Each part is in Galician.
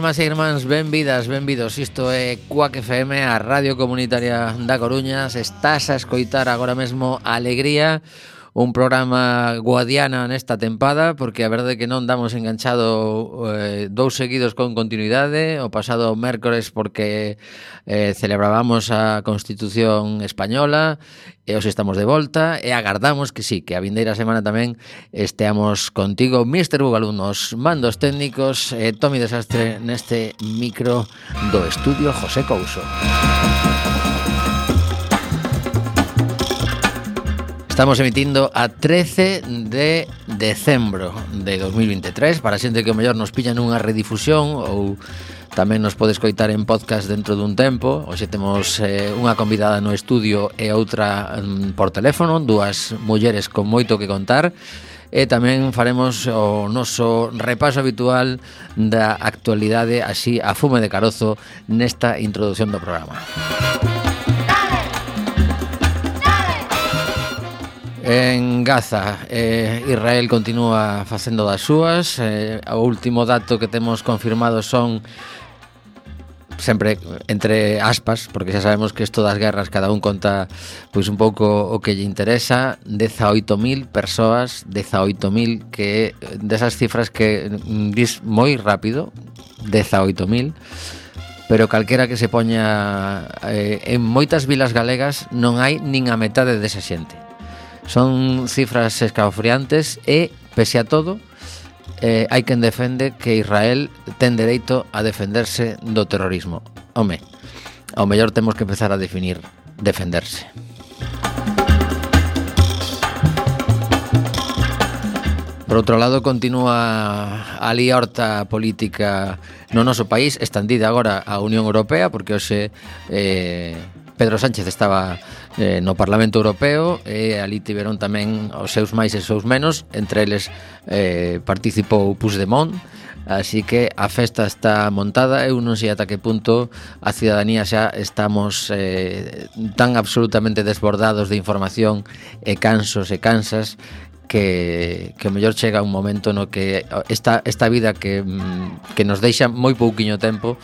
Irmás e irmáns, benvidas, benvidos. Isto é Cuac FM, a Radio Comunitaria da Coruña. Estás a escoitar agora mesmo Alegría un programa guadiana nesta tempada porque a verdade que non damos enganchado eh, dous seguidos con continuidade o pasado mércores porque eh, celebrábamos a Constitución Española e os estamos de volta e agardamos que sí, que a vindeira semana tamén esteamos contigo Mr. Bugalú nos mandos técnicos e eh, Tomi Desastre neste micro do Estudio José Couso Música Estamos emitindo a 13 de decembro de 2023 Para xente que o mellor nos pilla nunha redifusión Ou tamén nos podes coitar en podcast dentro dun tempo Hoxe temos eh, unha convidada no estudio e outra mm, por teléfono Dúas mulleres con moito que contar e tamén faremos o noso repaso habitual da actualidade así a fume de carozo nesta introdución do programa. Música En Gaza, eh, Israel continúa facendo das súas. Eh, O último dato que temos confirmado son sempre entre aspas, porque xa sabemos que isto das guerras cada un conta pois un pouco o que lle interesa, 18.000 persoas, 18.000 que desas cifras que mm, dis moi rápido, 18.000 pero calquera que se poña eh, en moitas vilas galegas non hai nin a metade desa xente. Son cifras escalofriantes e, pese a todo, eh, hai quen defende que Israel ten dereito a defenderse do terrorismo. Home, ao mellor temos que empezar a definir defenderse. Por outro lado, continúa a liorta política no noso país, estendida agora a Unión Europea, porque hoxe eh, Pedro Sánchez estaba eh, no Parlamento Europeo e ali tiveron tamén os seus máis e os seus menos, entre eles eh, participou Puigdemont, así que a festa está montada, eu non sei ata que punto a cidadanía xa estamos eh, tan absolutamente desbordados de información e cansos e cansas que, que o mellor chega un momento no que esta, esta vida que, mm, que nos deixa moi pouquiño tempo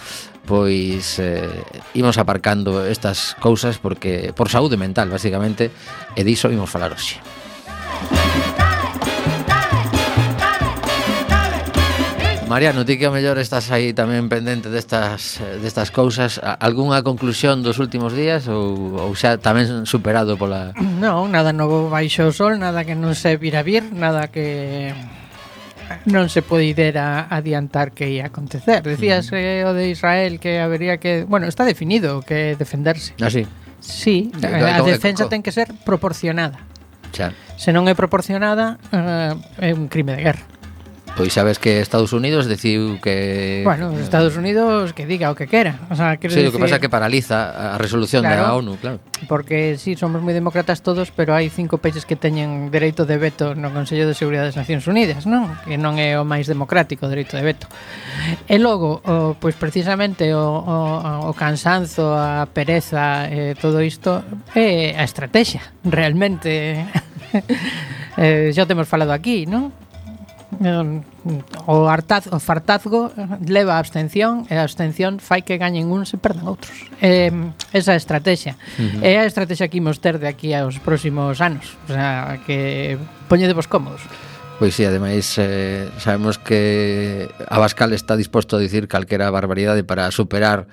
pois eh, imos aparcando estas cousas porque por saúde mental, basicamente, e diso imos falar hoxe. Mariano, ti que a mellor estás aí tamén pendente destas, eh, destas cousas Alguna conclusión dos últimos días ou, ou xa tamén superado pola... Non, nada novo baixo o sol, nada que non se vira vir, nada que non se poidera adiantar que ia acontecer. Decías eh, o de Israel que habería que, bueno, está definido que defenderse. Ah, Así. Sí, a defensa ten que ser proporcionada. Xa. Se non é proporcionada, eh, é un crime de guerra. Pois sabes que Estados Unidos decidiu que... Bueno, Estados Unidos que diga o que quera. O sea, sí, decir... o que pasa é que paraliza a resolución claro, da ONU, claro. Porque sí, somos moi demócratas todos, pero hai cinco países que teñen dereito de veto no Consello de Seguridade das Nacións Unidas, non? Que non é o máis democrático o dereito de veto. E logo, o, pois precisamente o, o, o cansanzo, a pereza, eh, todo isto, é eh, a estrategia, realmente. eh, xa temos falado aquí, non? Eh, o, hartaz, o fartazgo leva a abstención e a abstención fai que gañen uns e perdan outros. Eh, esa é a estrategia. Uh -huh. É a estrategia que imos ter de aquí aos próximos anos. O sea, que poñedevos cómodos. Pois sí, ademais eh, sabemos que Abascal está disposto a dicir calquera barbaridade para superar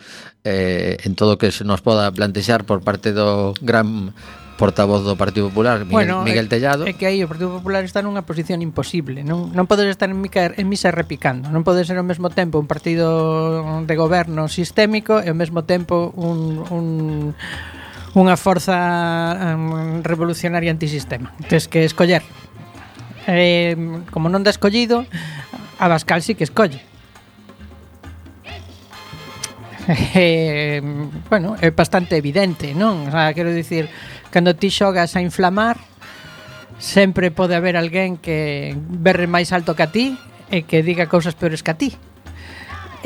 eh, en todo o que se nos poda plantexar por parte do gran portavoz do Partido Popular, Miguel, bueno, eh, Miguel Tellado. É que aí o Partido Popular está nunha posición imposible, non non podes estar en, mica, en misa repicando, non podes ser ao mesmo tempo un partido de goberno sistémico e ao mesmo tempo un, un unha forza um, revolucionaria antisistema. Tens que escoller. Eh, como non da escollido, Abascal sí que escolle. Eh, bueno, é bastante evidente, non? O sea, quero dicir, Cando ti xogas a inflamar, sempre pode haber alguén que berre máis alto que a ti e que diga cousas peores que a ti.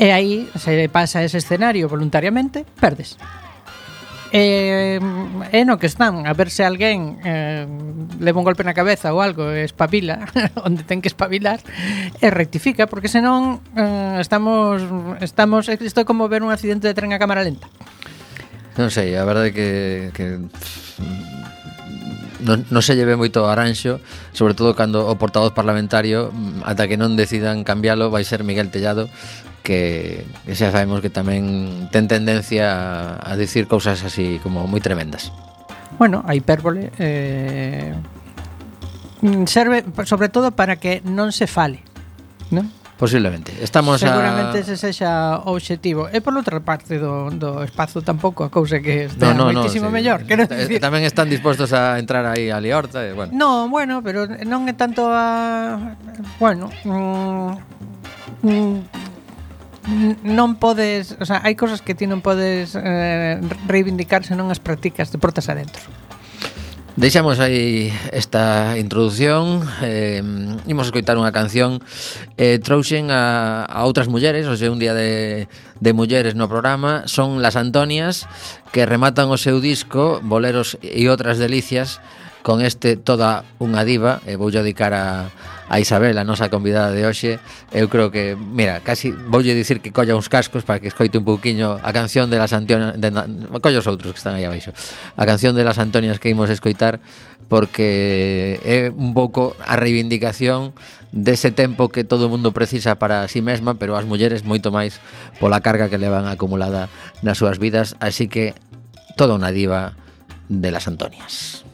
E aí se pasa ese escenario voluntariamente, perdes. E, e no que están, a ver se alguén eh, leva un golpe na cabeza ou algo, espabila, onde ten que espabilar, e rectifica, porque senón eh, estamos, estamos, isto é como ver un accidente de tren a cámara lenta. Non sei, a verdade é que, que non, non se lleve moito aranxo Sobre todo cando o portavoz parlamentario Ata que non decidan cambiálo Vai ser Miguel Tellado Que, que xa sabemos que tamén ten tendencia a, a dicir cousas así como moi tremendas Bueno, a hipérbole eh, Serve sobre todo para que non se fale ¿no? Posiblemente. Estamos Seguramente a... ese sexa o obxectivo. E por outra parte do, do espazo tampouco a cousa que está no, no, moitísimo no, sí. mellor. Quero eh, decir. Tamén están dispostos a entrar aí a Liorta. E, bueno. No, bueno, pero non é tanto a... Bueno... Mm, mm, non podes, o sea, hai cosas que ti non podes eh, reivindicar se non as practicas de portas adentro. Deixamos aí esta introdución eh, Imos escoitar unha canción eh, Trouxen a, a outras mulleres O sea, un día de, de mulleres no programa Son las Antonias Que rematan o seu disco Boleros e outras delicias Con este Toda unha diva E vou dedicar a, a Isabel, a nosa convidada de hoxe, eu creo que, mira, casi voulle dicir que colla uns cascos para que escoite un pouquiño a canción de las Antonias, de, colla os outros que están aí abaixo, a canción de las Antonias que imos escoitar, porque é un pouco a reivindicación dese tempo que todo o mundo precisa para si sí mesma, pero as mulleres moito máis pola carga que levan acumulada nas súas vidas, así que toda unha diva de las Antonias.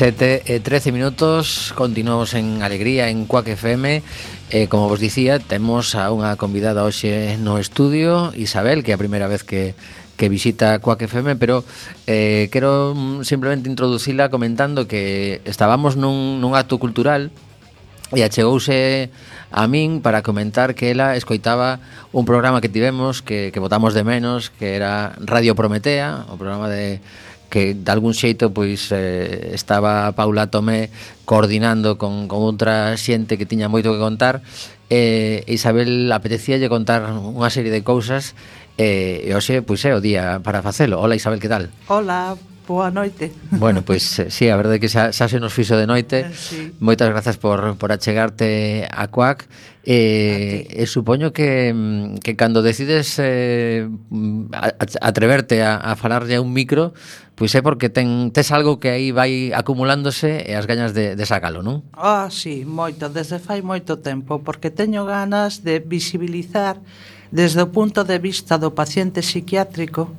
7, e 13 minutos, continuamos en Alegría en Cuac FM eh, Como vos dicía, temos a unha convidada hoxe no estudio Isabel, que é a primeira vez que, que visita Cuac FM Pero eh, quero mm, simplemente introducila comentando que estábamos nun, nun acto cultural E achegouse a min para comentar que ela escoitaba un programa que tivemos que, que votamos de menos Que era Radio Prometea, o programa de que de algún xeito pois eh, estaba Paula Tomé coordinando con, con outra xente que tiña moito que contar e eh, Isabel apetecíalle contar unha serie de cousas eh, e hoxe pois é o día para facelo. Hola Isabel, que tal? Hola, boa noite. Bueno, pois pues, sí, a verdade é que xa, xa se nos fixo de noite. Eh, sí. Moitas grazas por, por achegarte a CUAC. Eh, e eh, supoño que, que cando decides eh, atreverte a, a falarlle a un micro, Pois é porque ten, tes algo que aí vai acumulándose e as gañas de, de sacalo, non? Ah, sí, moito, desde fai moito tempo, porque teño ganas de visibilizar desde o punto de vista do paciente psiquiátrico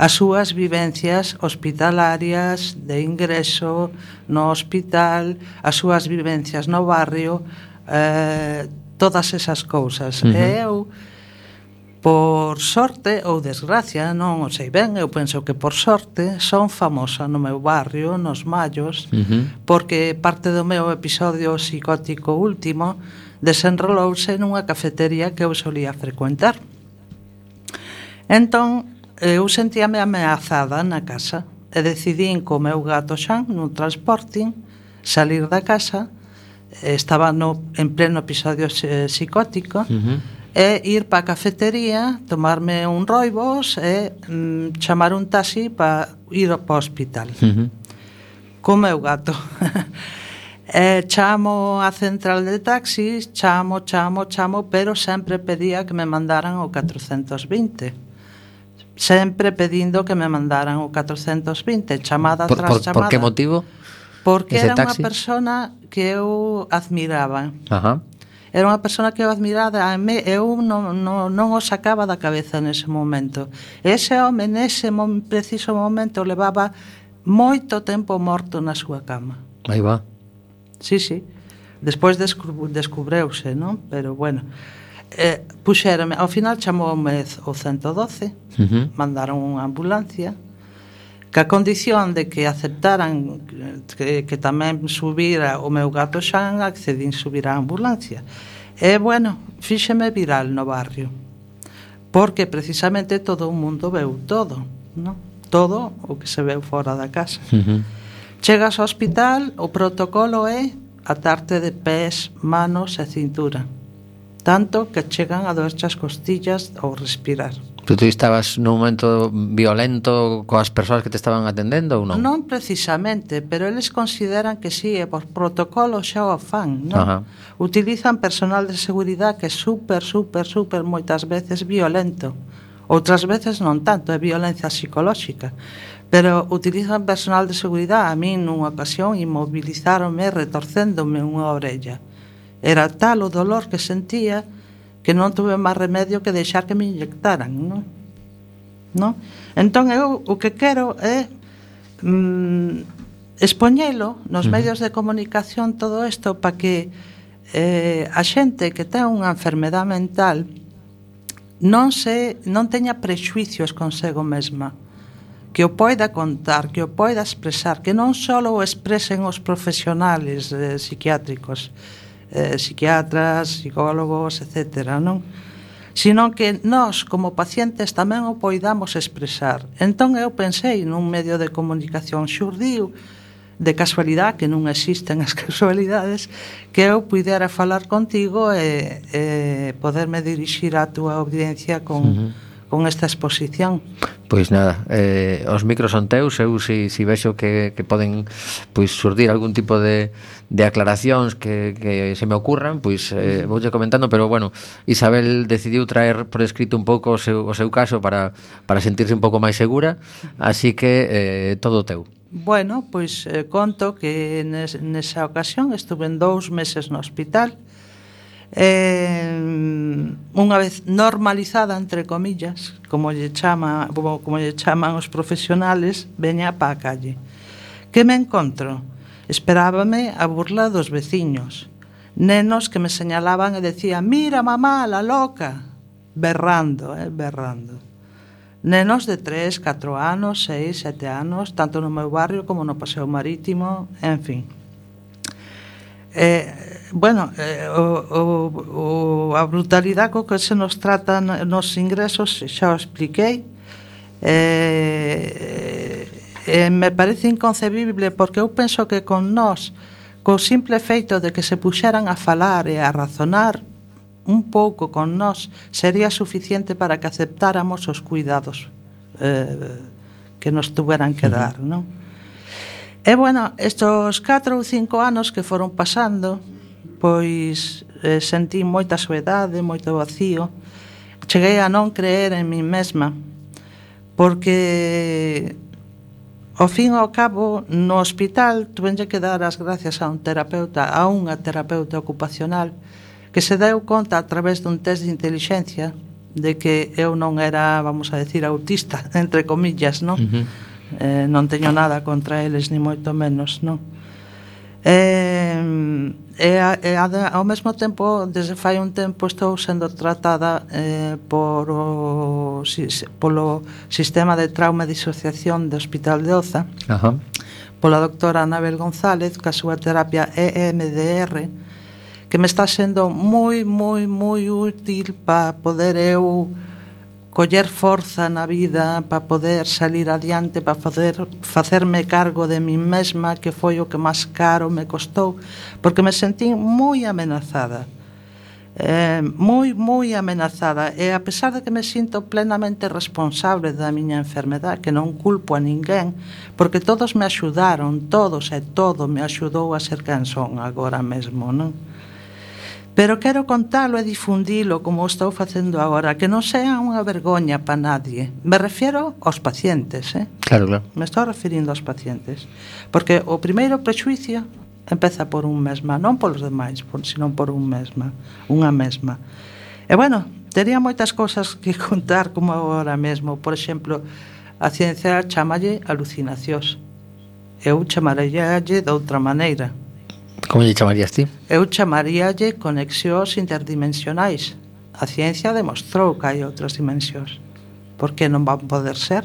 as súas vivencias hospitalarias de ingreso no hospital, as súas vivencias no barrio, eh, todas esas cousas. Uh -huh. E eu Por sorte ou desgracia, non o sei ben, eu penso que por sorte son famosa no meu barrio, nos Mallos, uh -huh. porque parte do meu episodio psicótico último desenrolouse nunha cafetería que eu solía frecuentar. Entón, eu sentíame ameazada na casa e decidín co meu gato Xan nun transporting salir da casa estaba no, en pleno episodio eh, psicótico uh -huh é ir para a cafetería, tomarme un roibos e mm, chamar un taxi para ir ao hospital. Uh -huh. Co meu gato. e chamo a central de taxis, chamo, chamo, chamo, pero sempre pedía que me mandaran o 420 sempre pedindo que me mandaran o 420, chamada por, tras por, chamada. Por que motivo? Porque era unha persona que eu admiraba. Ajá era unha persona que eu admirada a me, eu non, non, non o sacaba da cabeza nese momento ese home nese mom, preciso momento levaba moito tempo morto na súa cama aí va sí, sí despois descubreuse non? pero bueno eh, puxérame, ao final chamoume o 112 uh -huh. mandaron unha ambulancia ca condición de que aceptaran que, que tamén subira o meu gato Xan, accedín subir á ambulancia. E, bueno, fíxeme viral no barrio, porque precisamente todo o mundo veu todo, no? todo o que se veu fora da casa. Uh -huh. Chegas ao hospital, o protocolo é atarte de pés, manos e cintura, tanto que chegan a doerche as costillas ao respirar. Pero tú estabas nun momento violento coas persoas que te estaban atendendo ou non? Non precisamente, pero eles consideran que sí, e por protocolo xa o fan, non? Ajá. Utilizan personal de seguridade que é super, super, super moitas veces violento. Outras veces non tanto, é violencia psicolóxica. Pero utilizan personal de seguridade. A mí nunha ocasión inmovilizaronme retorcéndome unha orella. Era tal o dolor que sentía que non tuve máis remedio que deixar que me inyectaran, non? No? Entón eu o que quero é mm, expoñelo nos medios de comunicación todo isto para que eh, a xente que ten unha enfermedad mental non se non teña prexuicios consigo mesma que o poida contar, que o poida expresar, que non só o expresen os profesionales eh, psiquiátricos, eh, psiquiatras, psicólogos, etc. Non? Senón que nós, como pacientes, tamén o poidamos expresar. Entón eu pensei nun medio de comunicación xurdiu, de casualidade, que non existen as casualidades, que eu pudera falar contigo e, e poderme dirixir á túa audiencia con... Uh -huh con esta exposición? Pois nada, eh, os micros son teus, eu si, si vexo que, que poden pois surdir algún tipo de, de aclaracións que, que se me ocurran, pois eh, voulle comentando, pero bueno, Isabel decidiu traer por escrito un pouco o seu, o seu caso para, para sentirse un pouco máis segura, así que eh, todo teu. Bueno, pois eh, conto que nes, nesa ocasión estuve en dous meses no hospital, eh, unha vez normalizada entre comillas, como lle chama, como, como lle chaman os profesionales, veña pa a calle. Que me encontro? Esperábame a burla dos veciños. Nenos que me señalaban e decían: "Mira, mamá, la loca", berrando, eh, berrando. Nenos de 3, 4 anos, 6, 7 anos, tanto no meu barrio como no Paseo Marítimo, en fin. Eh, Bueno, eh, o, o, o, a brutalidade co que se nos trata nos ingresos xa o expliquei eh, eh, me parece inconcebible porque eu penso que con nós co simple feito de que se puxeran a falar e a razonar un pouco con nós sería suficiente para que aceptáramos os cuidados eh, que nos tuveran que dar, non? E, bueno, estos 4 ou 5 anos que foron pasando, pois eh, sentí moita soedade, moito vacío. Cheguei a non creer en min mesma, porque ao fin ao cabo no hospital tuvenlle que dar as gracias a un terapeuta, a unha terapeuta ocupacional que se deu conta a través dun test de inteligencia de que eu non era, vamos a decir, autista, entre comillas, non? Uh -huh. eh, non teño nada contra eles, ni moito menos, non? Eh, eh, eh e, e ao mesmo tempo desde fai un tempo estou sendo tratada eh, por o, si, polo sistema de trauma e disociación do Hospital de Oza Ajá. pola doctora Anabel González que a súa terapia EMDR que me está sendo moi, moi, moi útil para poder eu coller forza na vida para poder salir adiante, para poder facerme cargo de mí mesma, que foi o que máis caro me costou, porque me sentín moi amenazada. Eh, moi, moi amenazada e a pesar de que me sinto plenamente responsable da miña enfermedad que non culpo a ninguén porque todos me axudaron, todos e todo me axudou a ser canción agora mesmo non? Pero quero contalo e difundilo como estou facendo agora, que non sea unha vergoña para nadie. Me refiero aos pacientes, eh? Claro, claro. Me estou referindo aos pacientes. Porque o primeiro prexuicio empeza por un mesma, non polos demais, sino senón por un mesma, unha mesma. E bueno, tería moitas cousas que contar como agora mesmo. Por exemplo, a ciencia chamalle alucinacións. Eu chamareille de outra maneira Como lle chamarías ti? Eu chamaríalle conexións interdimensionais. A ciencia demostrou que hai outras dimensións. Por que non van poder ser?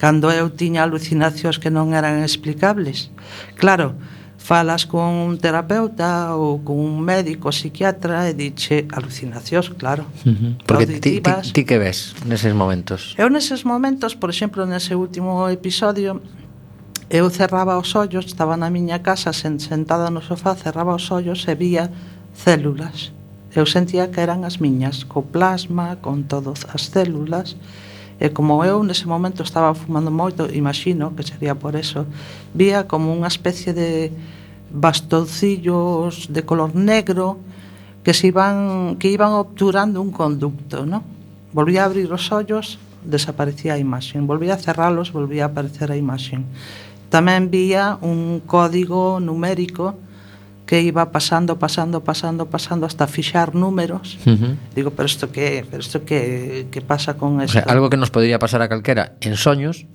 Cando eu tiña alucinacións que non eran explicables. Claro, falas con un terapeuta ou con un médico psiquiatra e diche alucinacións, claro. Uh -huh. Porque ti, ti, ti que ves neses momentos? Eu neses momentos, por exemplo, nese último episodio, eu cerraba os ollos, estaba na miña casa sentada no sofá, cerraba os ollos e vía células. Eu sentía que eran as miñas, co plasma, con todas as células, e como eu nese momento estaba fumando moito, imagino que sería por eso, vía como unha especie de bastoncillos de color negro que se iban que iban obturando un conducto, ¿no? Volvía a abrir os ollos, desaparecía a imaxen, volvía a cerralos, volvía a aparecer a imaxen tamén vía un código numérico que iba pasando, pasando, pasando, pasando hasta fixar números. Uh -huh. Digo, pero isto que, pero isto que que pasa con isto? O sea, algo que nos podría pasar a calquera en soños,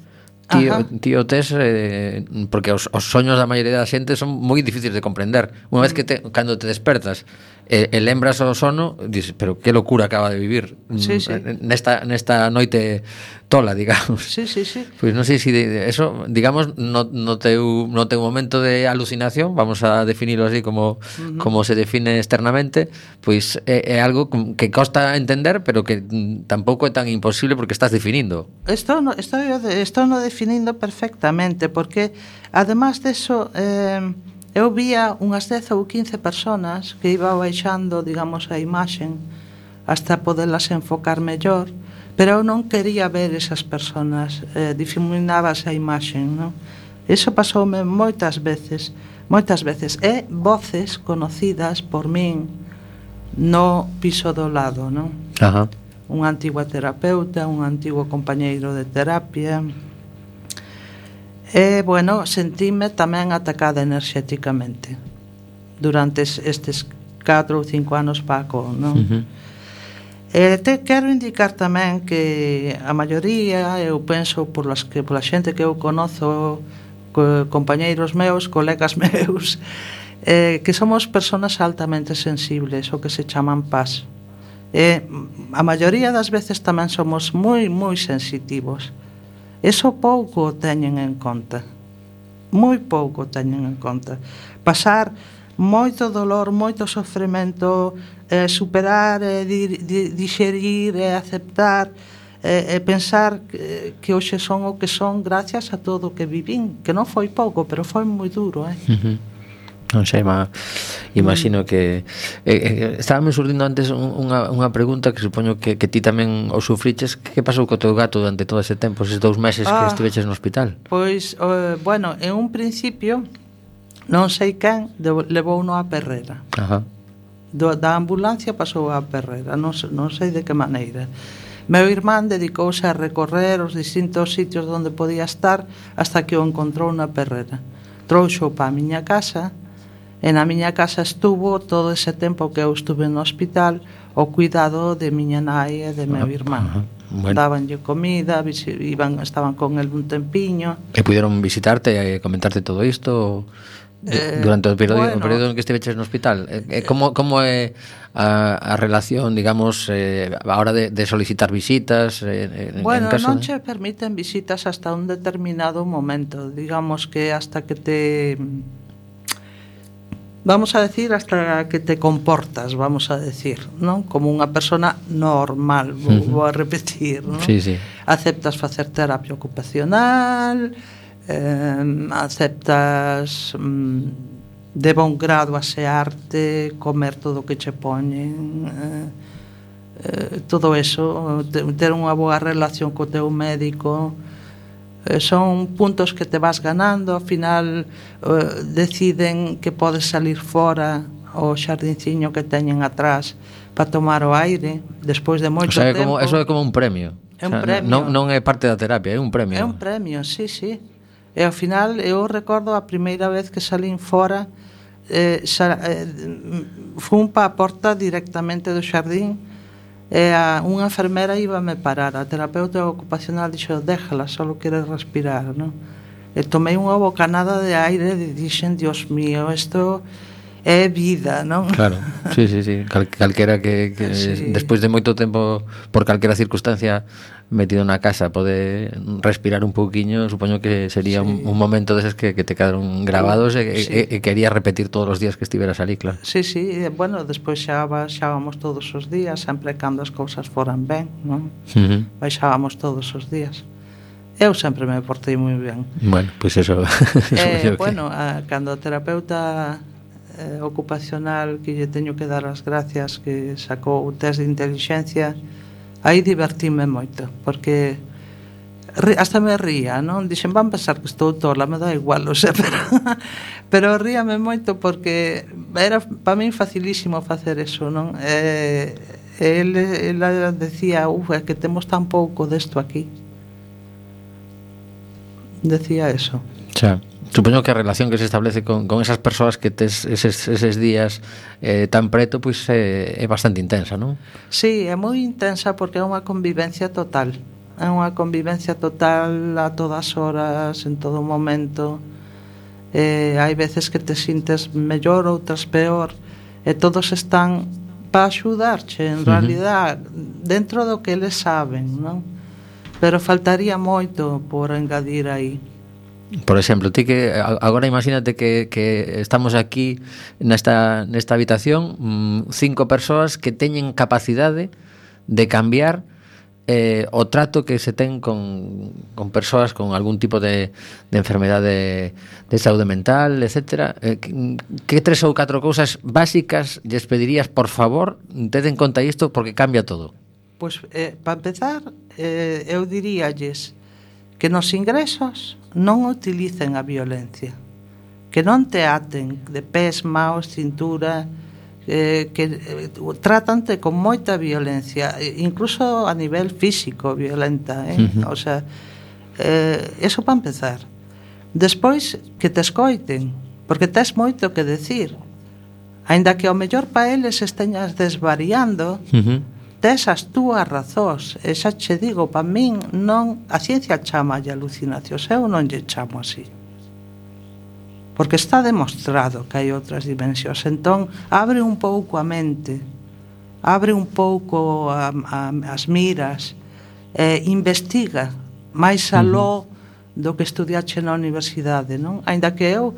tío, tío tes eh, porque os, os soños da maioría da xente son moi difíciles de comprender. Unha vez mm. que te, cando te despertas e, e lembras o sono, dices, pero que locura acaba de vivir sí, sí. nesta nesta noite tola, digamos. Sí, sí, sí. Pois pues non sei se si de, eso, digamos, no, no teu no teu momento de alucinación, vamos a definirlo así como uh -huh. como se define externamente, pois pues, é, é algo que costa entender, pero que mm, tampouco é tan imposible porque estás definindo. esto no, esto, esto no definindo perfectamente porque además de eso eh Eu vía unhas 10 ou 15 personas que iba baixando, digamos, a imaxen hasta poderlas enfocar mellor, pero eu non quería ver esas personas, eh, difuminabas a imaxen, non? Eso pasoume moitas veces, moitas veces, e voces conocidas por min no piso do lado, non? Ajá. Un antigo terapeuta, un antigo compañeiro de terapia, E, bueno, sentime tamén atacada enerxéticamente durante estes 4 ou 5 anos Paco, non? Uh -huh. E te quero indicar tamén que a maioría, eu penso por las que pola xente que eu conozo, co, compañeiros meus, colegas meus, eh, que somos personas altamente sensibles, o que se chaman paz. E mm, a maioría das veces tamén somos moi moi sensitivos. Eso pouco teñen en conta. Moi pouco teñen en conta. Pasar moito dolor, moito sofrimento, eh, superar, eh, di, di, digerir, eh, aceptar, eh, eh, pensar que, que hoxe son o que son gracias a todo o que vivín, que non foi pouco, pero foi moi duro, eh? Uh -huh. Non sei, ma imagino mm. que eh, eh, estábame surdindo antes unha, unha pregunta que supoño que, que ti tamén o sufriches, que pasou co teu gato durante todo ese tempo, eses dous meses ah, que estiveches no hospital? Pois, eh, bueno, en un principio non sei quen levou no a perrera. Ajá. Do, da ambulancia pasou a perrera, non, non sei de que maneira. Meu irmán dedicouse a recorrer os distintos sitios onde podía estar hasta que o encontrou na perrera. Trouxo pa a miña casa E na miña casa estuvo todo ese tempo que eu estuve no hospital o cuidado de miña nai e de meu ah, irmán. Bueno. Dabanlle comida, iban, estaban con el un tempiño. E puderon visitarte e comentarte todo isto? Eh, durante o período, bueno, o período en que estiveches no hospital eh, eh, como, como é a, a relación, digamos eh, a hora de, de solicitar visitas eh, en, bueno, en caso, non che permiten visitas hasta un determinado momento digamos que hasta que te vamos a decir hasta que te comportas, vamos a decir, non? Como unha persona normal, vou, uh -huh. vou a repetir, non? Sí, sí. Aceptas facer terapia ocupacional, eh, aceptas mm, de bon grado asearte, comer todo o que che poñen, eh, eh, todo eso, ter unha boa relación co teu médico, eh, Eh, son puntos que te vas ganando, ao final eh, deciden que podes salir fora o xardinciño que teñen atrás para tomar o aire despois de moito o sea, tempo. Como, eso é como un premio. É un o sea, premio. Non, non é parte da terapia, é un premio. É un premio, sí, sí. E ao final eu recordo a primeira vez que salín fora eh, xa, eh, fun pa a porta directamente do xardín E a, unha enfermera íbame parar, a terapeuta ocupacional dixo, déjala, só quere respirar, non? E tomei unha bocanada de aire e dixen, Dios mío, isto é vida, non? Claro, sí, sí, sí. Cal, calquera que, que sí. despois de moito tempo, por calquera circunstancia, metido na casa pode respirar un pouquiño, supoño que sería sí. un, un momento deses que, que te quedaron grabados e, sí. e, e quería repetir todos os días que estiveras ali, claro. Sí, sí, e, bueno, despois xa baixábamos todos os días, sempre cando as cousas foran ben, non? Uh -huh. Baixábamos todos os días. Eu sempre me portei moi ben. Bueno, pois pues eso... eso eh, bueno, que... a, cando a terapeuta eh, ocupacional que lle teño que dar as gracias que sacou o test de inteligencia, uh aí divertime moito, porque hasta me ría, non? Dixen, van pensar que estou tola, me dá igual, o sea, pero, pero ríame moito porque era para min facilísimo facer eso, non? Eh, el, ela decía, uf, é que temos tan pouco desto aquí. Decía eso. Xa. Supoño que a relación que se establece con, con esas persoas que tes eses, eses días eh, tan preto pois eh, é bastante intensa, non? Sí, é moi intensa porque é unha convivencia total. É unha convivencia total a todas horas, en todo momento. Eh, hai veces que te sintes mellor, outras peor. E todos están para axudarche, en uh -huh. realidad, dentro do que eles saben, non? Pero faltaría moito por engadir aí. Por exemplo, ti que agora imagínate que, que estamos aquí nesta, nesta habitación mm, cinco persoas que teñen capacidade de cambiar eh, o trato que se ten con, con persoas con algún tipo de, de enfermedade de saúde mental, etc. Eh, que, que tres ou catro cousas básicas lles pedirías, por favor, ted en conta isto porque cambia todo? Pois, pues, eh, para empezar, eh, eu diríalles que nos ingresos non utilicen a violencia, que non te aten de pés, maos, cintura, eh, que eh, tratante con moita violencia, incluso a nivel físico violenta, eh? Uh -huh. o sea, eh, eso para empezar. Despois, que te escoiten, porque tes moito que decir. Ainda que ao mellor pa eles esteñas desvariando, uh -huh tes as túas razóns, e xa che digo, pa min non, a ciencia chama de alucinacións, eu non lle chamo así. Porque está demostrado que hai outras dimensións, entón abre un pouco a mente, abre un pouco a, a, as miras, e investiga máis aló uh -huh. do que estudiache na universidade, non? Ainda que eu,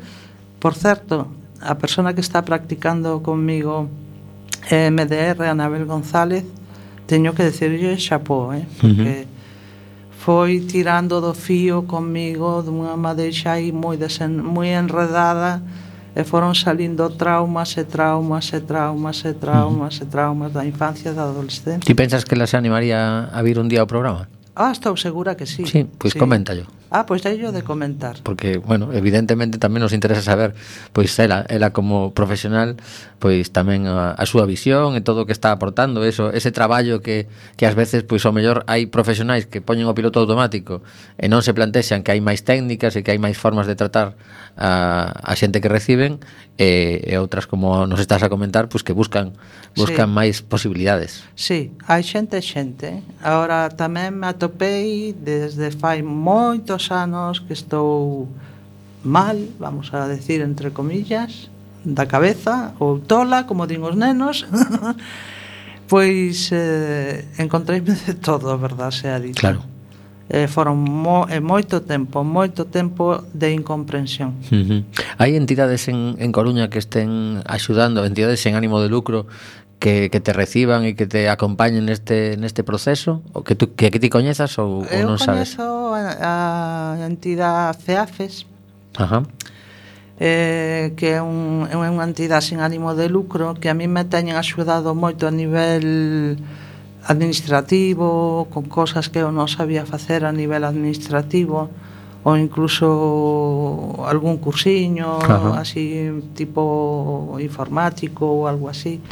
por certo, a persona que está practicando comigo eh, MDR, Anabel González, teño que decirlle xapó, eh? porque uh -huh. foi tirando do fío comigo dunha madeixa aí moi, desen, moi enredada e foron salindo traumas e traumas e traumas e traumas uh -huh. e traumas da infancia e da adolescencia. Ti pensas que las animaría a vir un día ao programa? Ah, estou segura que sí. Sí, pois pues coméntallo. Ah, pois pues, teño de comentar. Porque, bueno, evidentemente tamén nos interesa saber pois ela, ela como profesional, pois tamén a, a súa visión e todo o que está aportando, eso, ese traballo que que ás veces pois ao mellor hai profesionais que poñen o piloto automático e non se plantexan que hai máis técnicas e que hai máis formas de tratar a, a xente que reciben e, e outras como nos estás a comentar, pois que buscan buscan sí. máis posibilidades. Sí, hai xente xente. Eh. Agora tamén me atopei desde fai moitos anos que estou mal, vamos a decir entre comillas, da cabeza ou tola, como din os nenos. pois eh, encontreime de todo, a verdade se ha dito. Claro. Eh, foron mo, eh, moito tempo, moito tempo de incomprensión. Uh -huh. Hai entidades en, en Coruña que estén axudando, entidades en ánimo de lucro que, que te reciban e que te acompañen neste neste proceso, o que tú que, que ti coñezas ou, ou non sabes? Eu coñezo a, a entidade CEAFES. Ajá. Eh, que é, un, é unha entidade sin ánimo de lucro que a mí me teñen axudado moito a nivel administrativo, con cosas que eu non sabía facer a nivel administrativo ou incluso algún cursiño, Ajá. así tipo informático ou algo así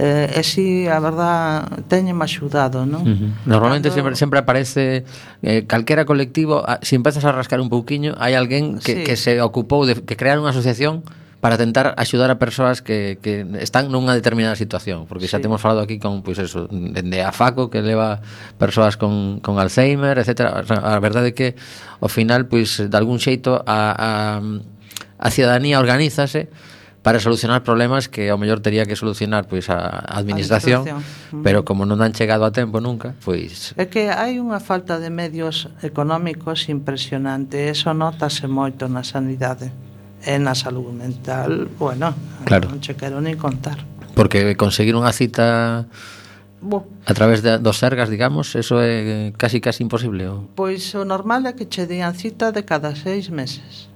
eh, e si a verdad teñen axudado, non? Uh -huh. Normalmente Cando... sempre, sempre aparece eh, calquera colectivo, a, si empezas a rascar un pouquiño, hai alguén que, sí. que se ocupou de que crear unha asociación para tentar axudar a persoas que, que están nunha determinada situación, porque sí. xa temos falado aquí con pois pues, eso, dende a Faco que leva persoas con, con Alzheimer, etc. A verdade é que ao final pois de algún xeito a, a, a cidadanía organízase para solucionar problemas que ao mellor tería que solucionar pois a administración, a administración. pero como non han chegado a tempo nunca, pois É que hai unha falta de medios económicos impresionante, eso notase moito na sanidade e na saúde mental, bueno, claro. non che quero nin contar. Porque conseguir unha cita Bo. A través de, dos sergas, digamos, eso é casi casi imposible. Ou? Pois o normal é que che dian cita de cada seis meses.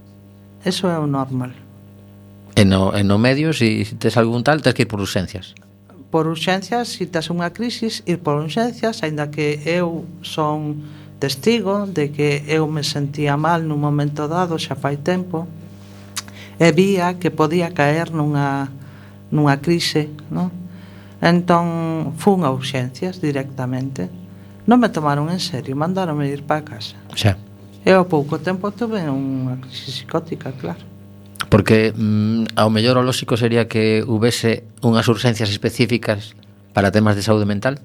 Eso é o normal. E no, e no medio, se si tes algún tal, tes que ir por urxencias por urxencias, se tes unha crisis, ir por urxencias, aínda que eu son testigo de que eu me sentía mal nun momento dado, xa fai tempo, e vía que podía caer nunha, nunha crise, non? Entón, fun a urxencias directamente. Non me tomaron en serio, mandaronme ir para casa. Xa. E ao pouco tempo tuve unha crisis psicótica, claro. Porque mm, ao mellor o lóxico sería que houvese unhas urxencias específicas para temas de saúde mental?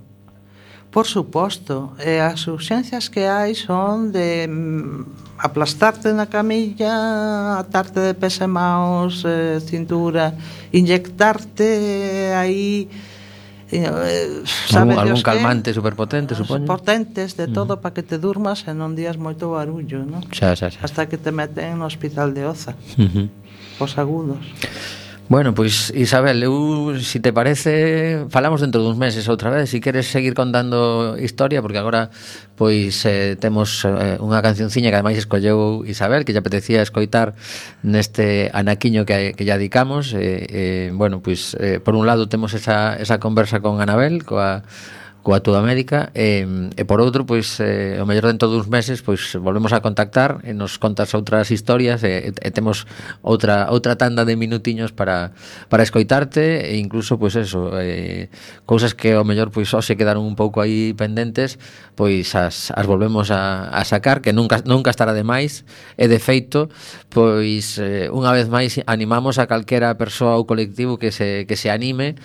Por suposto, e as urxencias que hai son de mm, aplastarte na camilla, atarte de pés e maos, eh, cintura, inyectarte aí Eh, sabe algún, algún calmante superpotente, supoño. Potentes de mm. todo mm. para que te durmas e non días moito barullo, non? Xa, xa, xa. Hasta que te meten no hospital de Oza. Uh -huh. Os agudos. Bueno, pois Isabel, eu, se si te parece, falamos dentro duns meses outra vez, se si queres seguir contando historia, porque agora pois eh, temos eh, unha cancionciña que ademais escolleu Isabel, que lle apetecía escoitar neste anaquiño que, que lle adicamos. Eh, eh, bueno, pois eh, por un lado temos esa, esa conversa con Anabel, coa coa túa médica e, e por outro, pois eh, o mellor dentro duns meses, pois volvemos a contactar e nos contas outras historias e, e temos outra outra tanda de minutiños para para escoitarte e incluso pois eso, eh, cousas que o mellor pois só se quedaron un pouco aí pendentes, pois as, as volvemos a, a sacar que nunca nunca estará de máis. E de feito, pois eh, unha vez máis animamos a calquera persoa ou colectivo que se que se anime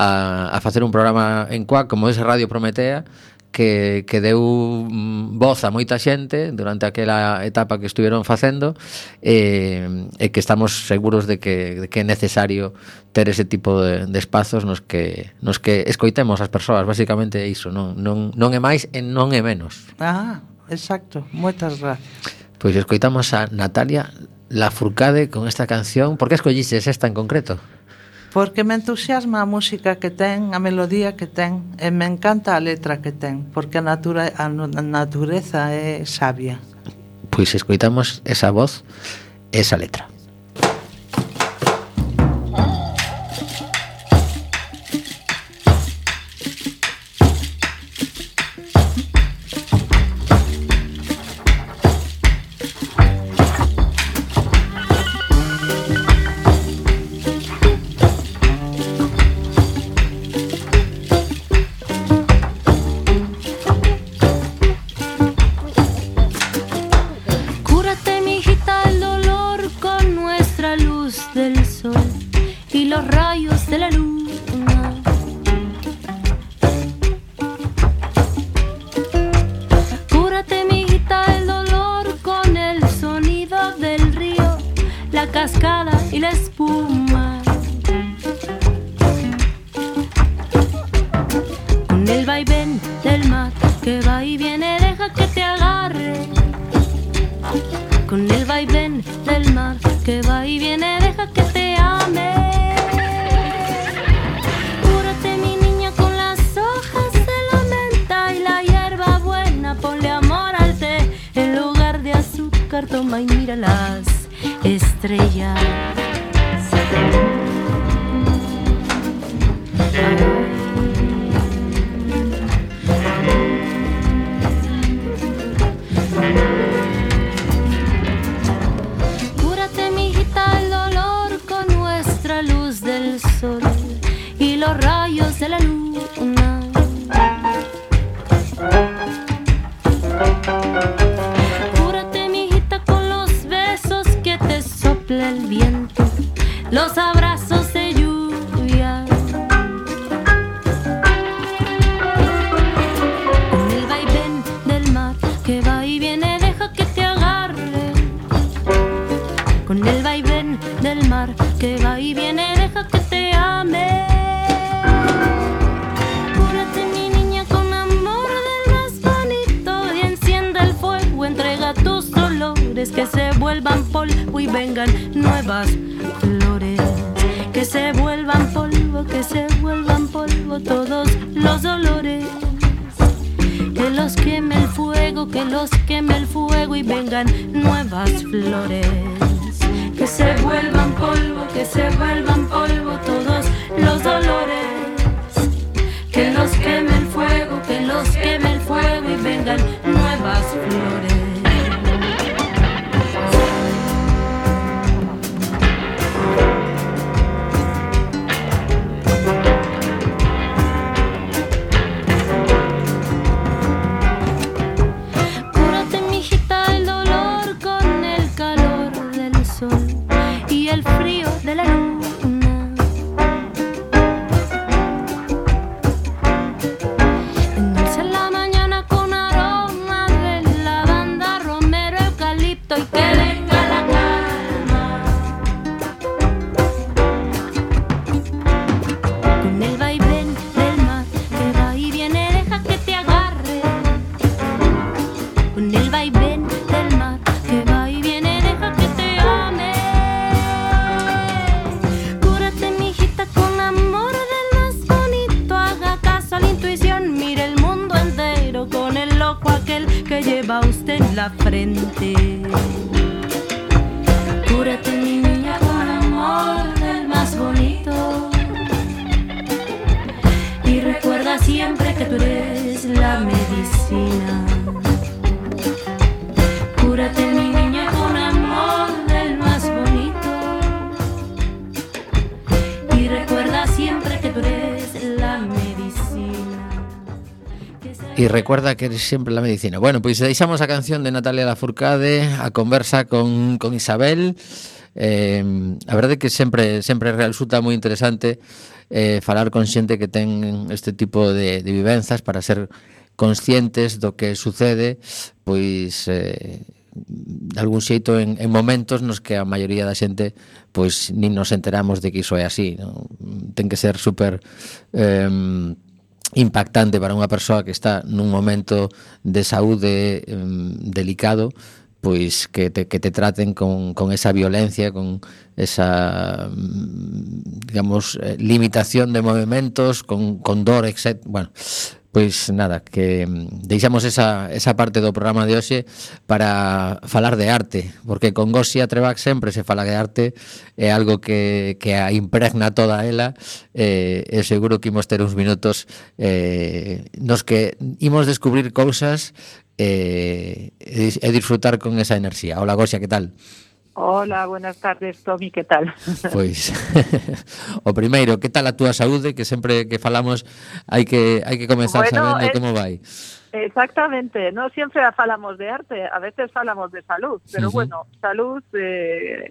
a, a facer un programa en Cuac como ese Radio Prometea que, que deu mm, voz a moita xente durante aquela etapa que estuveron facendo e, e que estamos seguros de que, de que é necesario ter ese tipo de, de espazos nos que, nos que escoitemos as persoas, basicamente é iso, non, non, non é máis e non é menos. Ah, exacto, moitas gracias. Pois escoitamos a Natalia Lafourcade con esta canción. Por que escolliches esta en concreto? porque me entusiasma a música que ten, a melodía que ten, e me encanta a letra que ten, porque a, natura, a natureza é sabia. Pois escoitamos esa voz, esa letra. Bye. recuerda que eres sempre la medicina. Bueno, pois deixamos a canción de Natalia Lafourcade, a conversa con, con Isabel. Eh, a verdade que sempre sempre resulta moi interesante eh, falar con xente que ten este tipo de, de vivenzas para ser conscientes do que sucede, pois eh, de algún xeito en, en momentos nos que a maioría da xente pois nin nos enteramos de que iso é así non? ten que ser super eh, impactante para unha persoa que está nun momento de saúde eh, delicado pois que te, que te traten con, con esa violencia, con esa, mm, digamos, eh, limitación de movimentos, con, con dor, etc. Bueno, Pois nada, que mm, deixamos esa, esa parte do programa de hoxe para falar de arte, porque con Gosia Trebac sempre se fala de arte, é algo que, que a impregna toda ela, eh, e seguro que imos ter uns minutos eh, nos que imos descubrir cousas eh, e disfrutar con esa enerxía. Hola Gosia, que tal? Hola, buenas tardes, Tommy, ¿qué tal? Pois o primeiro, que tal a túa saúde, que sempre que falamos hai que hai que comezar Bueno, sabendo como vai. Exactamente, no siempre falamos de arte, a veces falamos de salud, pero bueno, salud eh,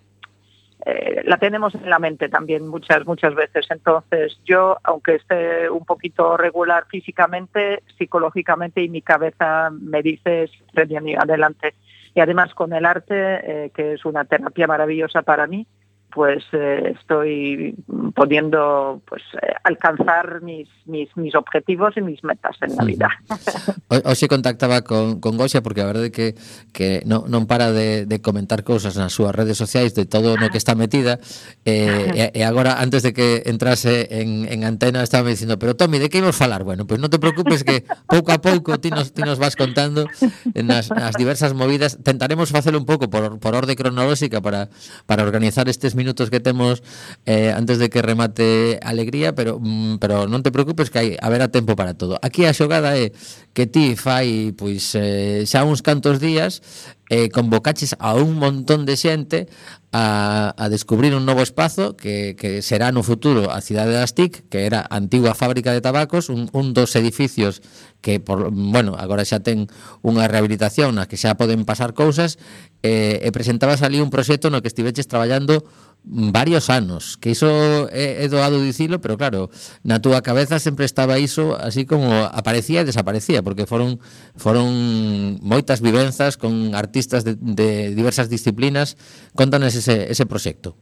eh, la tenemos en la mente también muchas, muchas veces. Entonces yo, aunque esté un poquito regular físicamente, psicológicamente y mi cabeza me dice y adelante. Y además con el arte, eh, que es una terapia maravillosa para mí, pues eh, estoy pudiendo pues eh, alcanzar mis, mis, mis objetivos e mis metas en la vida. Hoxe contactaba con, con Goxa porque a verdade que, que non, non para de, de comentar cousas nas súas redes sociais de todo no que está metida eh, e, e agora antes de que entrase en, en antena estaba dicindo pero Tommy, de que imos falar? Bueno, pois pues non te preocupes que pouco a pouco ti nos, ti nos vas contando nas, nas diversas movidas tentaremos facelo un pouco por, por orde cronolóxica para, para organizar estes minutos que temos eh, antes de que remate Alegría, pero mm, pero non te preocupes que hai haberá tempo para todo. Aquí a xogada é que ti fai pois eh, xa uns cantos días eh, convocaches a un montón de xente a, a descubrir un novo espazo que, que será no futuro a cidade das TIC, que era a antigua fábrica de tabacos, un, un dos edificios que, por, bueno, agora xa ten unha rehabilitación na que xa poden pasar cousas, eh, e presentabas ali un proxecto no que estiveches traballando varios anos, que iso é, é doado dicilo, pero claro, na túa cabeza sempre estaba iso así como aparecía e desaparecía, porque foron foron moitas vivenzas con artistas de, de diversas disciplinas, contanos ese, ese proxecto.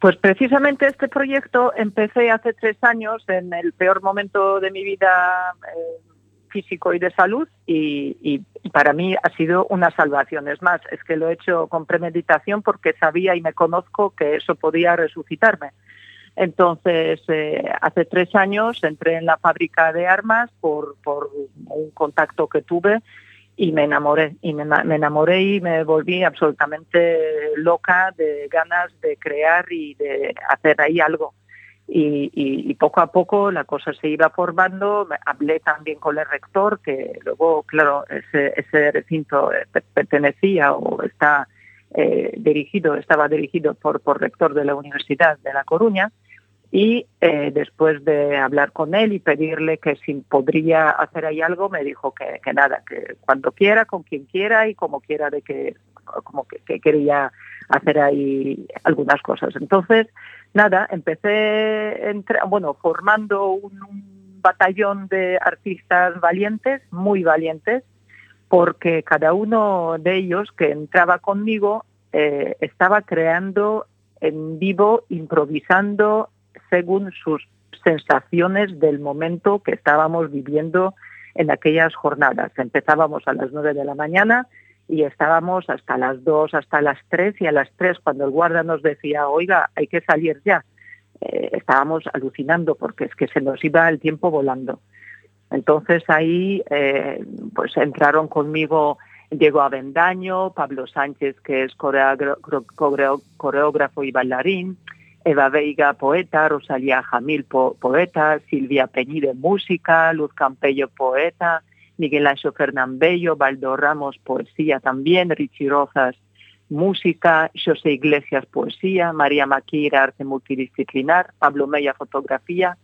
Pues precisamente este proyecto empecé hace tres años, en el peor momento de mi vida eh, físico y de salud y, y, para mí ha sido una salvación. Es más, es que lo he hecho con premeditación porque sabía y me conozco que eso podía resucitarme. Entonces, eh, hace tres años entré en la fábrica de armas por, por un contacto que tuve y me enamoré. Y me, me, enamoré y me volví absolutamente loca de ganas de crear y de hacer ahí algo y, poco a poco la cosa se iba formando. Hablé también con el rector, que luego, claro, ese, recinto eh, pertenecía o está eh, dirigido, estaba dirigido por, por rector de la Universidad de La Coruña. Y eh, después de hablar con él y pedirle que si podría hacer ahí algo, me dijo que, que nada, que cuando quiera, con quien quiera y como quiera de que, como que, que quería hacer ahí algunas cosas. Entonces, nada, empecé, bueno, formando un, un batallón de artistas valientes, muy valientes, porque cada uno de ellos que entraba conmigo eh, estaba creando en vivo, improvisando según sus sensaciones del momento que estábamos viviendo en aquellas jornadas. Empezábamos a las nueve de la mañana y estábamos hasta las dos, hasta las tres y a las tres cuando el guarda nos decía, oiga, hay que salir ya, eh, estábamos alucinando porque es que se nos iba el tiempo volando. Entonces ahí eh, pues entraron conmigo Diego Avendaño, Pablo Sánchez, que es coreógrafo y bailarín, Eva Veiga, poeta, Rosalía Jamil, po poeta, Silvia Peñide, música, Luz Campello, poeta, Miguel Ancho Fernán Bello, Baldo Ramos, poesía también, Richie Rozas, música, José Iglesias, poesía, María Maquira, arte multidisciplinar, Pablo Meya, fotografía,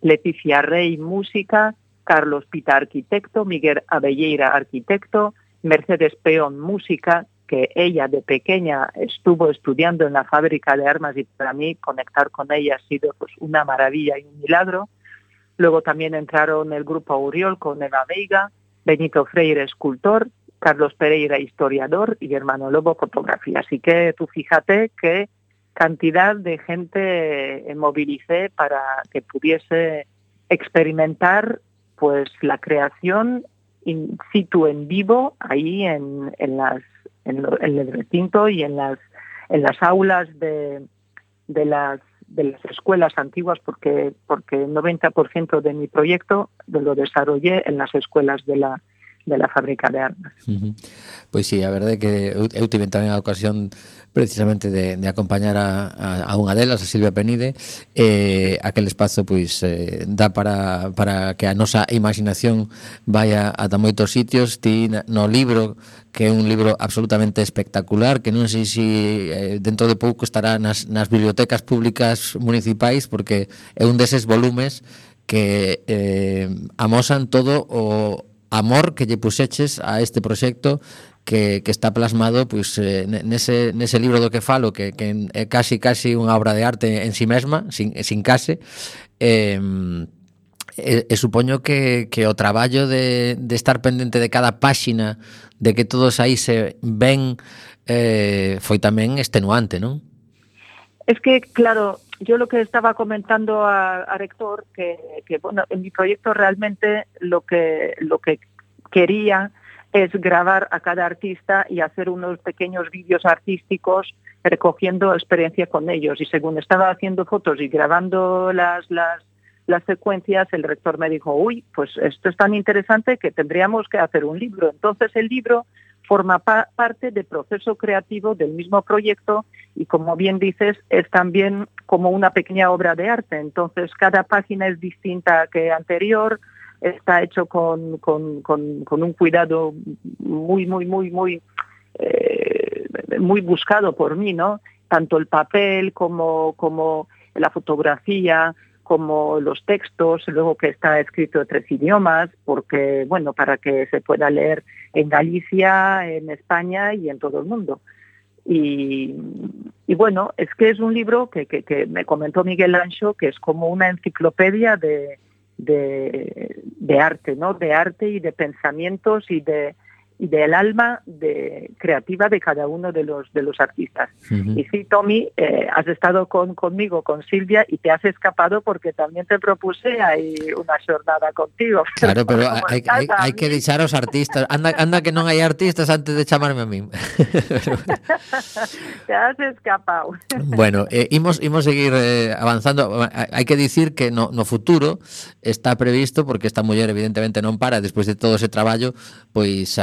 Leticia Rey, música, Carlos Pita, arquitecto, Miguel Abelleira, arquitecto, Mercedes Peón, música, que ella de pequeña estuvo estudiando en la fábrica de armas y para mí conectar con ella ha sido pues, una maravilla y un milagro. Luego también entraron el grupo Uriol con Eva Veiga, Benito Freire, escultor, Carlos Pereira, historiador, y Hermano Lobo, fotografía. Así que tú fíjate qué cantidad de gente movilicé para que pudiese experimentar pues la creación in situ en vivo ahí en, en las en, el recinto y en las en las aulas de, de las de las escuelas antiguas porque porque el 90% de mi proyecto lo desarrollé en las escuelas de la de la fábrica de armas. Uh -huh. Pois sí, a verdade é que eu tive tamén a ocasión precisamente de, de acompañar a, a, a unha delas, a Silvia Penide, eh, aquel espazo pois eh, dá para, para que a nosa imaginación vaya ata moitos sitios, ti no libro que é un libro absolutamente espectacular, que non sei se eh, dentro de pouco estará nas, nas bibliotecas públicas municipais, porque é un deses volumes que eh, amosan todo o, amor que lle puxeches a este proxecto que, que está plasmado pois, eh, nese, nese libro do que falo que, que é casi casi unha obra de arte en si sí mesma, sin, sin case eh, e, e supoño que, que o traballo de, de estar pendente de cada páxina de que todos aí se ven eh, foi tamén extenuante, non? Es que, claro, yo lo que estaba comentando a, Rector, que, bueno, en mi proyecto realmente lo que, lo que quería es grabar a cada artista y hacer unos pequeños vídeos artísticos recogiendo experiencia con ellos. Y según estaba haciendo fotos y grabando las, las, las secuencias, el rector me dijo, uy, pues esto es tan interesante que tendríamos que hacer un libro. Entonces el libro forma pa parte del proceso creativo del mismo proyecto y como bien dices, es también como una pequeña obra de arte. Entonces cada página es distinta que anterior, está hecho con, con, con, un cuidado muy, muy, muy, muy, eh, muy buscado por mí, ¿no? Tanto el papel como, como la fotografía, como los textos, luego que está escrito en tres idiomas, porque, bueno, para que se pueda leer en Galicia, en España y en todo el mundo. Y, y bueno, es que es un libro que, que, me comentó Miguel Ancho, que es como una enciclopedia de, de, arte, ¿no? De arte y de pensamientos y de y del alma de, creativa de cada uno de los de los artistas. Uh -huh. Y sí, Tommy, eh, has estado con, conmigo, con Silvia, y te has escapado porque también te propuse ahí una jornada contigo. Claro, pero hay, hay, hay que deixar os artistas. Anda, anda que non hai artistas antes de chamarme a mí. te has escapado. bueno, eh, imos, imos seguir eh, avanzando. Hai que dicir que no, no futuro está previsto, porque esta muller evidentemente non para, despois de todo ese traballo, pois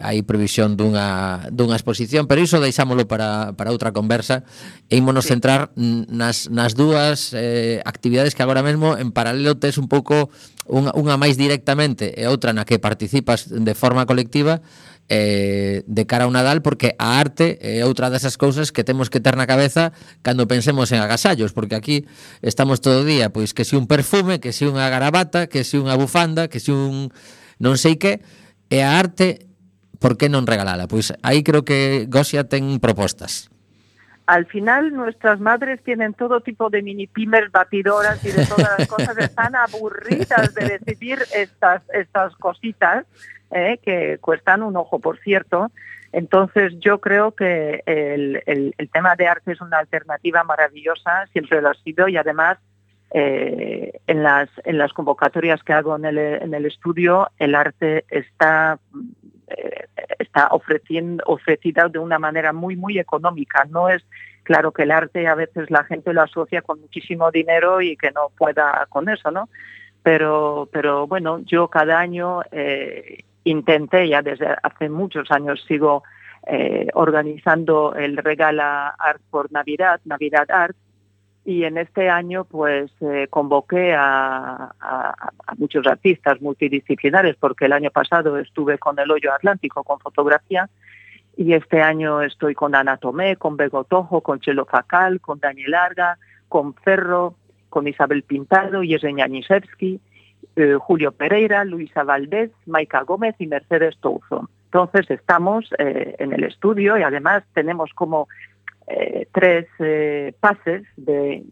hai hai previsión dunha dunha exposición, pero iso deixámolo para para outra conversa e ímonos sí. centrar nas nas dúas eh actividades que agora mesmo en paralelo tes un pouco unha unha máis directamente e outra na que participas de forma colectiva eh, de cara ao Nadal porque a arte é outra desas cousas que temos que ter na cabeza cando pensemos en agasallos, porque aquí estamos todo o día, pois que si un perfume, que si unha garabata, que si unha bufanda, que si un non sei que, e a arte por qué non regalala? Pois aí creo que Gosia ten propostas. Al final nuestras madres tienen todo tipo de mini pimers, batidoras y de todas las cosas, están aburridas de decidir estas, estas cositas eh, que cuestan un ojo, por cierto. Entonces yo creo que el, el, el tema de arte es una alternativa maravillosa, siempre lo ha sido y además eh, en, las, en las convocatorias que hago en el, en el estudio el arte está está ofreciendo, ofrecida de una manera muy, muy económica. No es claro que el arte a veces la gente lo asocia con muchísimo dinero y que no pueda con eso, ¿no? Pero, pero bueno, yo cada año eh, intenté, ya desde hace muchos años sigo eh, organizando el Regala Art por Navidad, Navidad Art, y en este año pues eh, convoqué a, muchos artistas multidisciplinares porque el año pasado estuve con el hoyo atlántico con fotografía y este año estoy con Ana Tomé, con Begotojo, con Chelo Facal, con Daniel Larga, con Ferro, con Isabel Pintado, Yesenia Nisevsky, eh, Julio Pereira, Luisa Valdés, Maika Gómez y Mercedes Touzo. Entonces estamos eh, en el estudio y además tenemos como eh, tres eh, pases de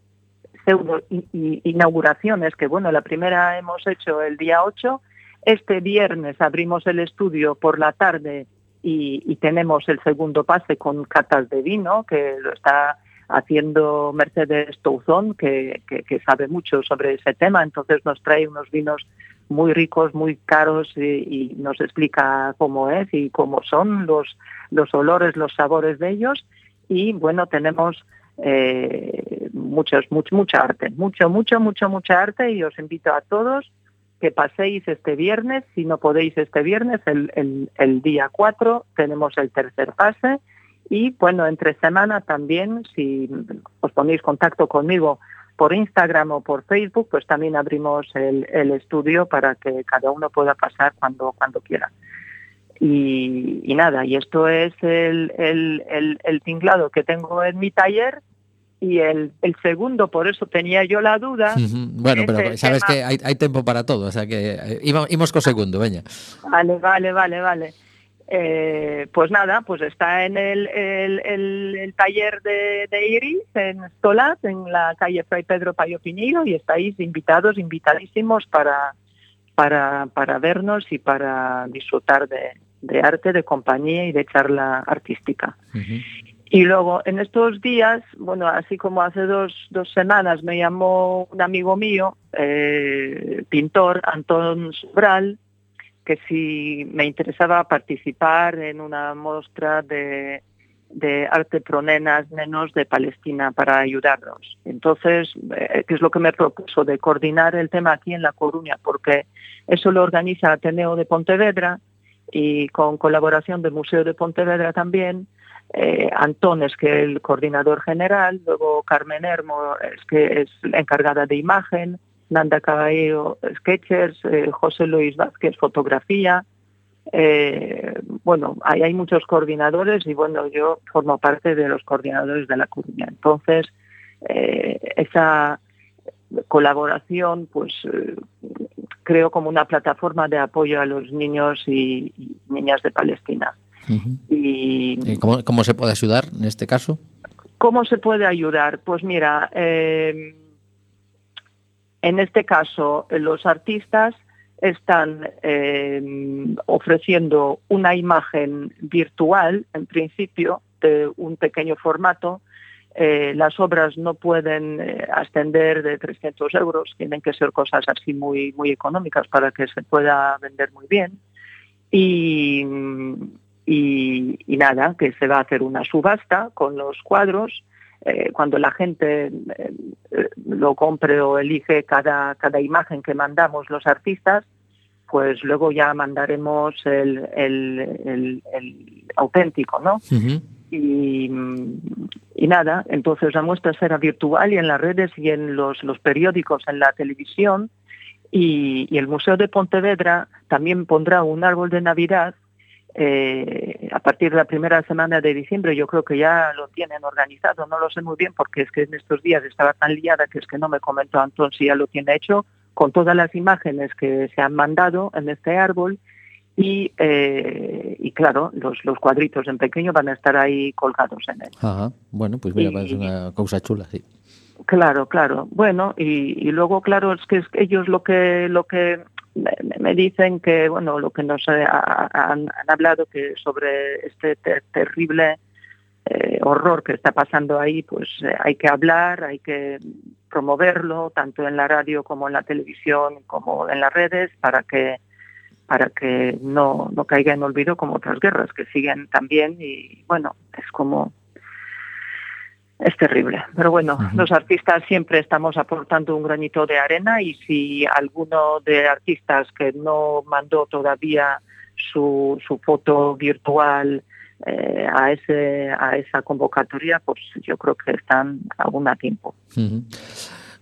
pseudo inauguraciones, que bueno, la primera hemos hecho el día 8, este viernes abrimos el estudio por la tarde y, tenemos el segundo pase con catas de vino, que lo está haciendo Mercedes Touzón, que sabe mucho sobre ese tema, entonces nos trae unos vinos muy ricos, muy caros y, y, nos explica cómo es y cómo son los, los olores, los sabores de ellos y bueno, tenemos eh, muchos, mucho, mucha arte, mucho, mucho, mucho, mucha arte y os invito a todos que paséis este viernes, si no podéis este viernes, el, el, el día 4 tenemos el tercer pase y bueno, entre semana también, si os ponéis contacto conmigo por Instagram o por Facebook, pues también abrimos el, el estudio para que cada uno pueda pasar cuando, cuando quiera. Y, y, nada, y esto es el, el, el, el, tinglado que tengo en mi taller y el, el segundo, por eso tenía yo la duda. Uh -huh. Bueno, pero sabes tema... que hay, hay tiempo para todo, o sea que eh, íbamos con segundo, veña. Vale, vale, vale, vale. Eh, pues nada, pues está en el, el, el, el taller de, de, Iris, en Stolat, en la calle Fray Pedro Payo Piñeiro, y estáis invitados, invitadísimos para, para, para vernos y para disfrutar de, de arte, de compañía y de charla artística. Uh -huh. Y luego, en estos días, bueno, así como hace dos, dos semanas me llamó un amigo mío, eh, pintor, Antón Sobral, que si me interesaba participar en una muestra de, de arte pro nenas, nenos de Palestina para ayudarnos. Entonces, eh, ¿qué es lo que me propuso? De coordinar el tema aquí en La Coruña, porque eso lo organiza Ateneo de Pontevedra y con colaboración del Museo de Pontevedra también, eh, Antones, que es el coordinador general, luego Carmen Hermo, es que es la encargada de imagen, Nanda Caballero, sketchers, eh, José Luis Vázquez, fotografía. Eh, bueno, ahí hay muchos coordinadores y bueno, yo formo parte de los coordinadores de la Coruña. Entonces, eh, esa colaboración, pues creo como una plataforma de apoyo a los niños y, y niñas de Palestina. Y ¿Y cómo, cómo se puede ayudar en este caso? ¿Cómo se puede ayudar? Pues mira, eh, en este caso eh, los artistas están eh, ofreciendo una imagen virtual, en principio, de un pequeño formato. Eh, las obras no pueden eh, ascender de 300 euros, tienen que ser cosas así muy, muy económicas para que se pueda vender muy bien. Y, y, nada, que se va a hacer una subasta con los cuadros. Eh, cuando la gente lo compre o elige cada, cada imagen que mandamos los artistas, pues luego ya mandaremos el, el, auténtico, ¿no? Y, nada, entonces la muestra será virtual y en las redes y en los, periódicos, en la televisión y, y el Museo de Pontevedra también pondrá un árbol de Navidad eh, a partir de la primera semana de diciembre. Yo creo que ya lo tienen organizado, no lo sé muy bien porque es que en estos días estaba tan liada que es que no me comentó Antón si ya lo tiene hecho con todas las imágenes que se han mandado en este árbol y, eh, y claro, los, los cuadritos en pequeño van a estar ahí colgados en él. Ajá. Bueno, pues mira, Y- parece una cosa chula, sí. Claro, claro. Bueno, y, y luego, claro, es que es que ellos lo que lo que me, dicen que, bueno, lo que nos ha- han, han hablado que sobre este ter- terrible eh, horror que está pasando ahí, pues eh, hay que hablar, hay que promoverlo, tanto en la radio como en la televisión, como en las redes, para que para que no, no caiga en olvido como otras guerras que siguen también y bueno, es como es terrible. Pero bueno, los artistas siempre estamos aportando un granito de arena y si alguno de artistas que no mandó todavía su, su foto virtual eh, a ese a esa convocatoria, pues yo creo que están aún a tiempo. Ujú.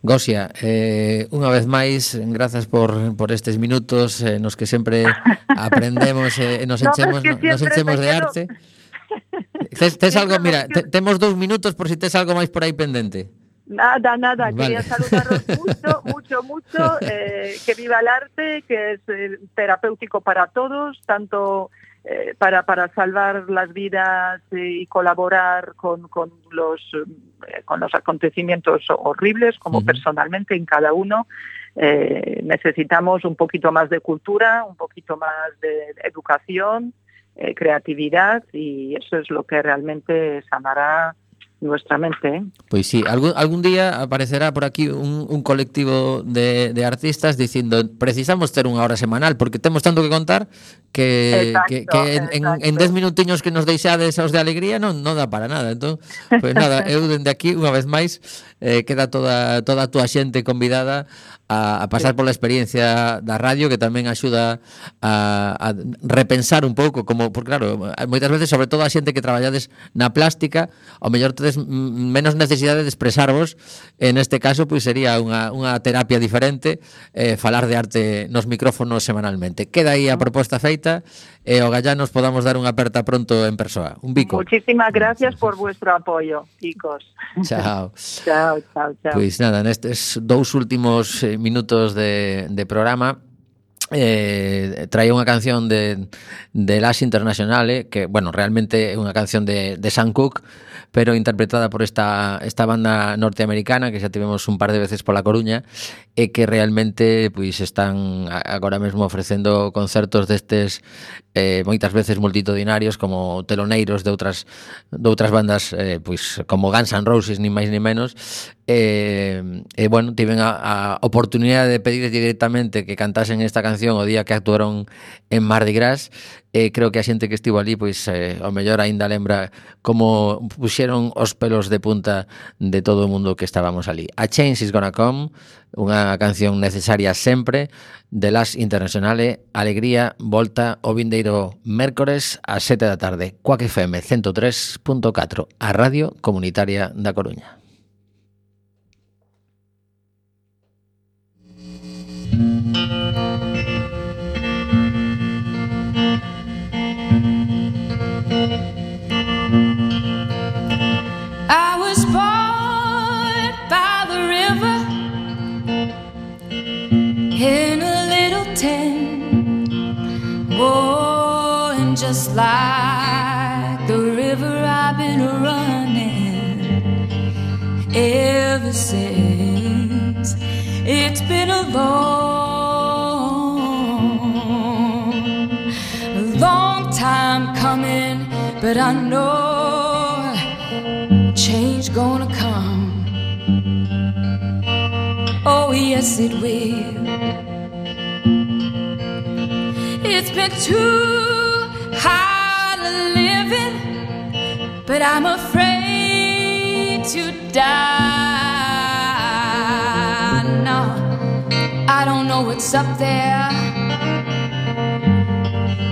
Gosia, eh, unha vez máis, grazas por, por estes minutos eh, nos que sempre aprendemos e eh, nos No, enchemos, que nos enchemos de quedo- arte. Tes, tes algo, mira, te, temos dous minutos por si tes algo máis por aí pendente. Nada, nada, Vale. quería saludaros mucho, mucho, mucho, eh, que viva el arte, que es eh, terapéutico para todos, tanto eh, para, para salvar las vidas eh, y colaborar con, con, los, eh, con los acontecimientos horribles, como personalmente en cada uno. Eh, necesitamos un poquito más de cultura, un poquito más de educación, creatividad y eso es lo que realmente sanará vuestra mente. ¿eh? Pois sí, algún, algún día aparecerá por aquí un, un colectivo de, de artistas dicindo precisamos ter unha hora semanal porque temos tanto que contar que, exacto, que, que en, en, en, en dez minutiños que nos deixades aos de alegría non, non dá para nada. Entón, pois pues nada, eu dende aquí unha vez máis eh, queda toda, toda a túa xente convidada a, a pasar sí. pola experiencia da radio que tamén axuda a, a repensar un pouco como, porque claro, moitas veces sobre todo a xente que traballades na plástica, ao mellor tedes tedes menos necesidade de expresarvos. En este caso, pois sería unha, unha terapia diferente eh, falar de arte nos micrófonos semanalmente. Queda aí a proposta feita e eh, o gallá nos podamos dar unha aperta pronto en persoa. Un bico. Muchísimas gracias por vuestro apoio, chicos. Chao. chao, chao, chao. Pois nada, nestes dous últimos eh, minutos de, de programa, eh, traía unha canción de, de Lash Internationale eh, que, bueno, realmente é unha canción de, de Sam Cooke pero interpretada por esta, esta banda norteamericana que xa tivemos un par de veces pola Coruña e que realmente pois están agora mesmo ofrecendo concertos destes eh, moitas veces multitudinarios como teloneiros de outras de outras bandas eh, pois como Guns N' Roses ni máis ni menos eh, e eh, eh, bueno, tiven a, a oportunidade de pedir directamente que cantasen esta canción o día que actuaron en Mardi Gras eh, creo que a xente que estivo ali pois eh, o mellor aínda lembra como puxeron os pelos de punta de todo o mundo que estábamos ali. A Change is Gonna Come unha canción necesaria sempre de las internacionales Alegría Volta o vindeiro mércores a 7 da tarde Cuac FM 103.4 a Radio Comunitaria da Coruña. Just like the river, I've been running ever since. It's been a long, a long time coming, but I know change gonna come. Oh, yes, it will. It's been too hard living, but I'm afraid to die. No, I don't know what's up there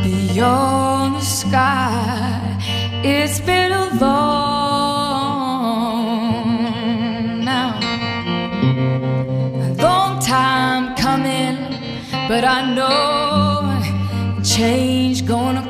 beyond the sky. It's been a long now, a long time coming, but I know change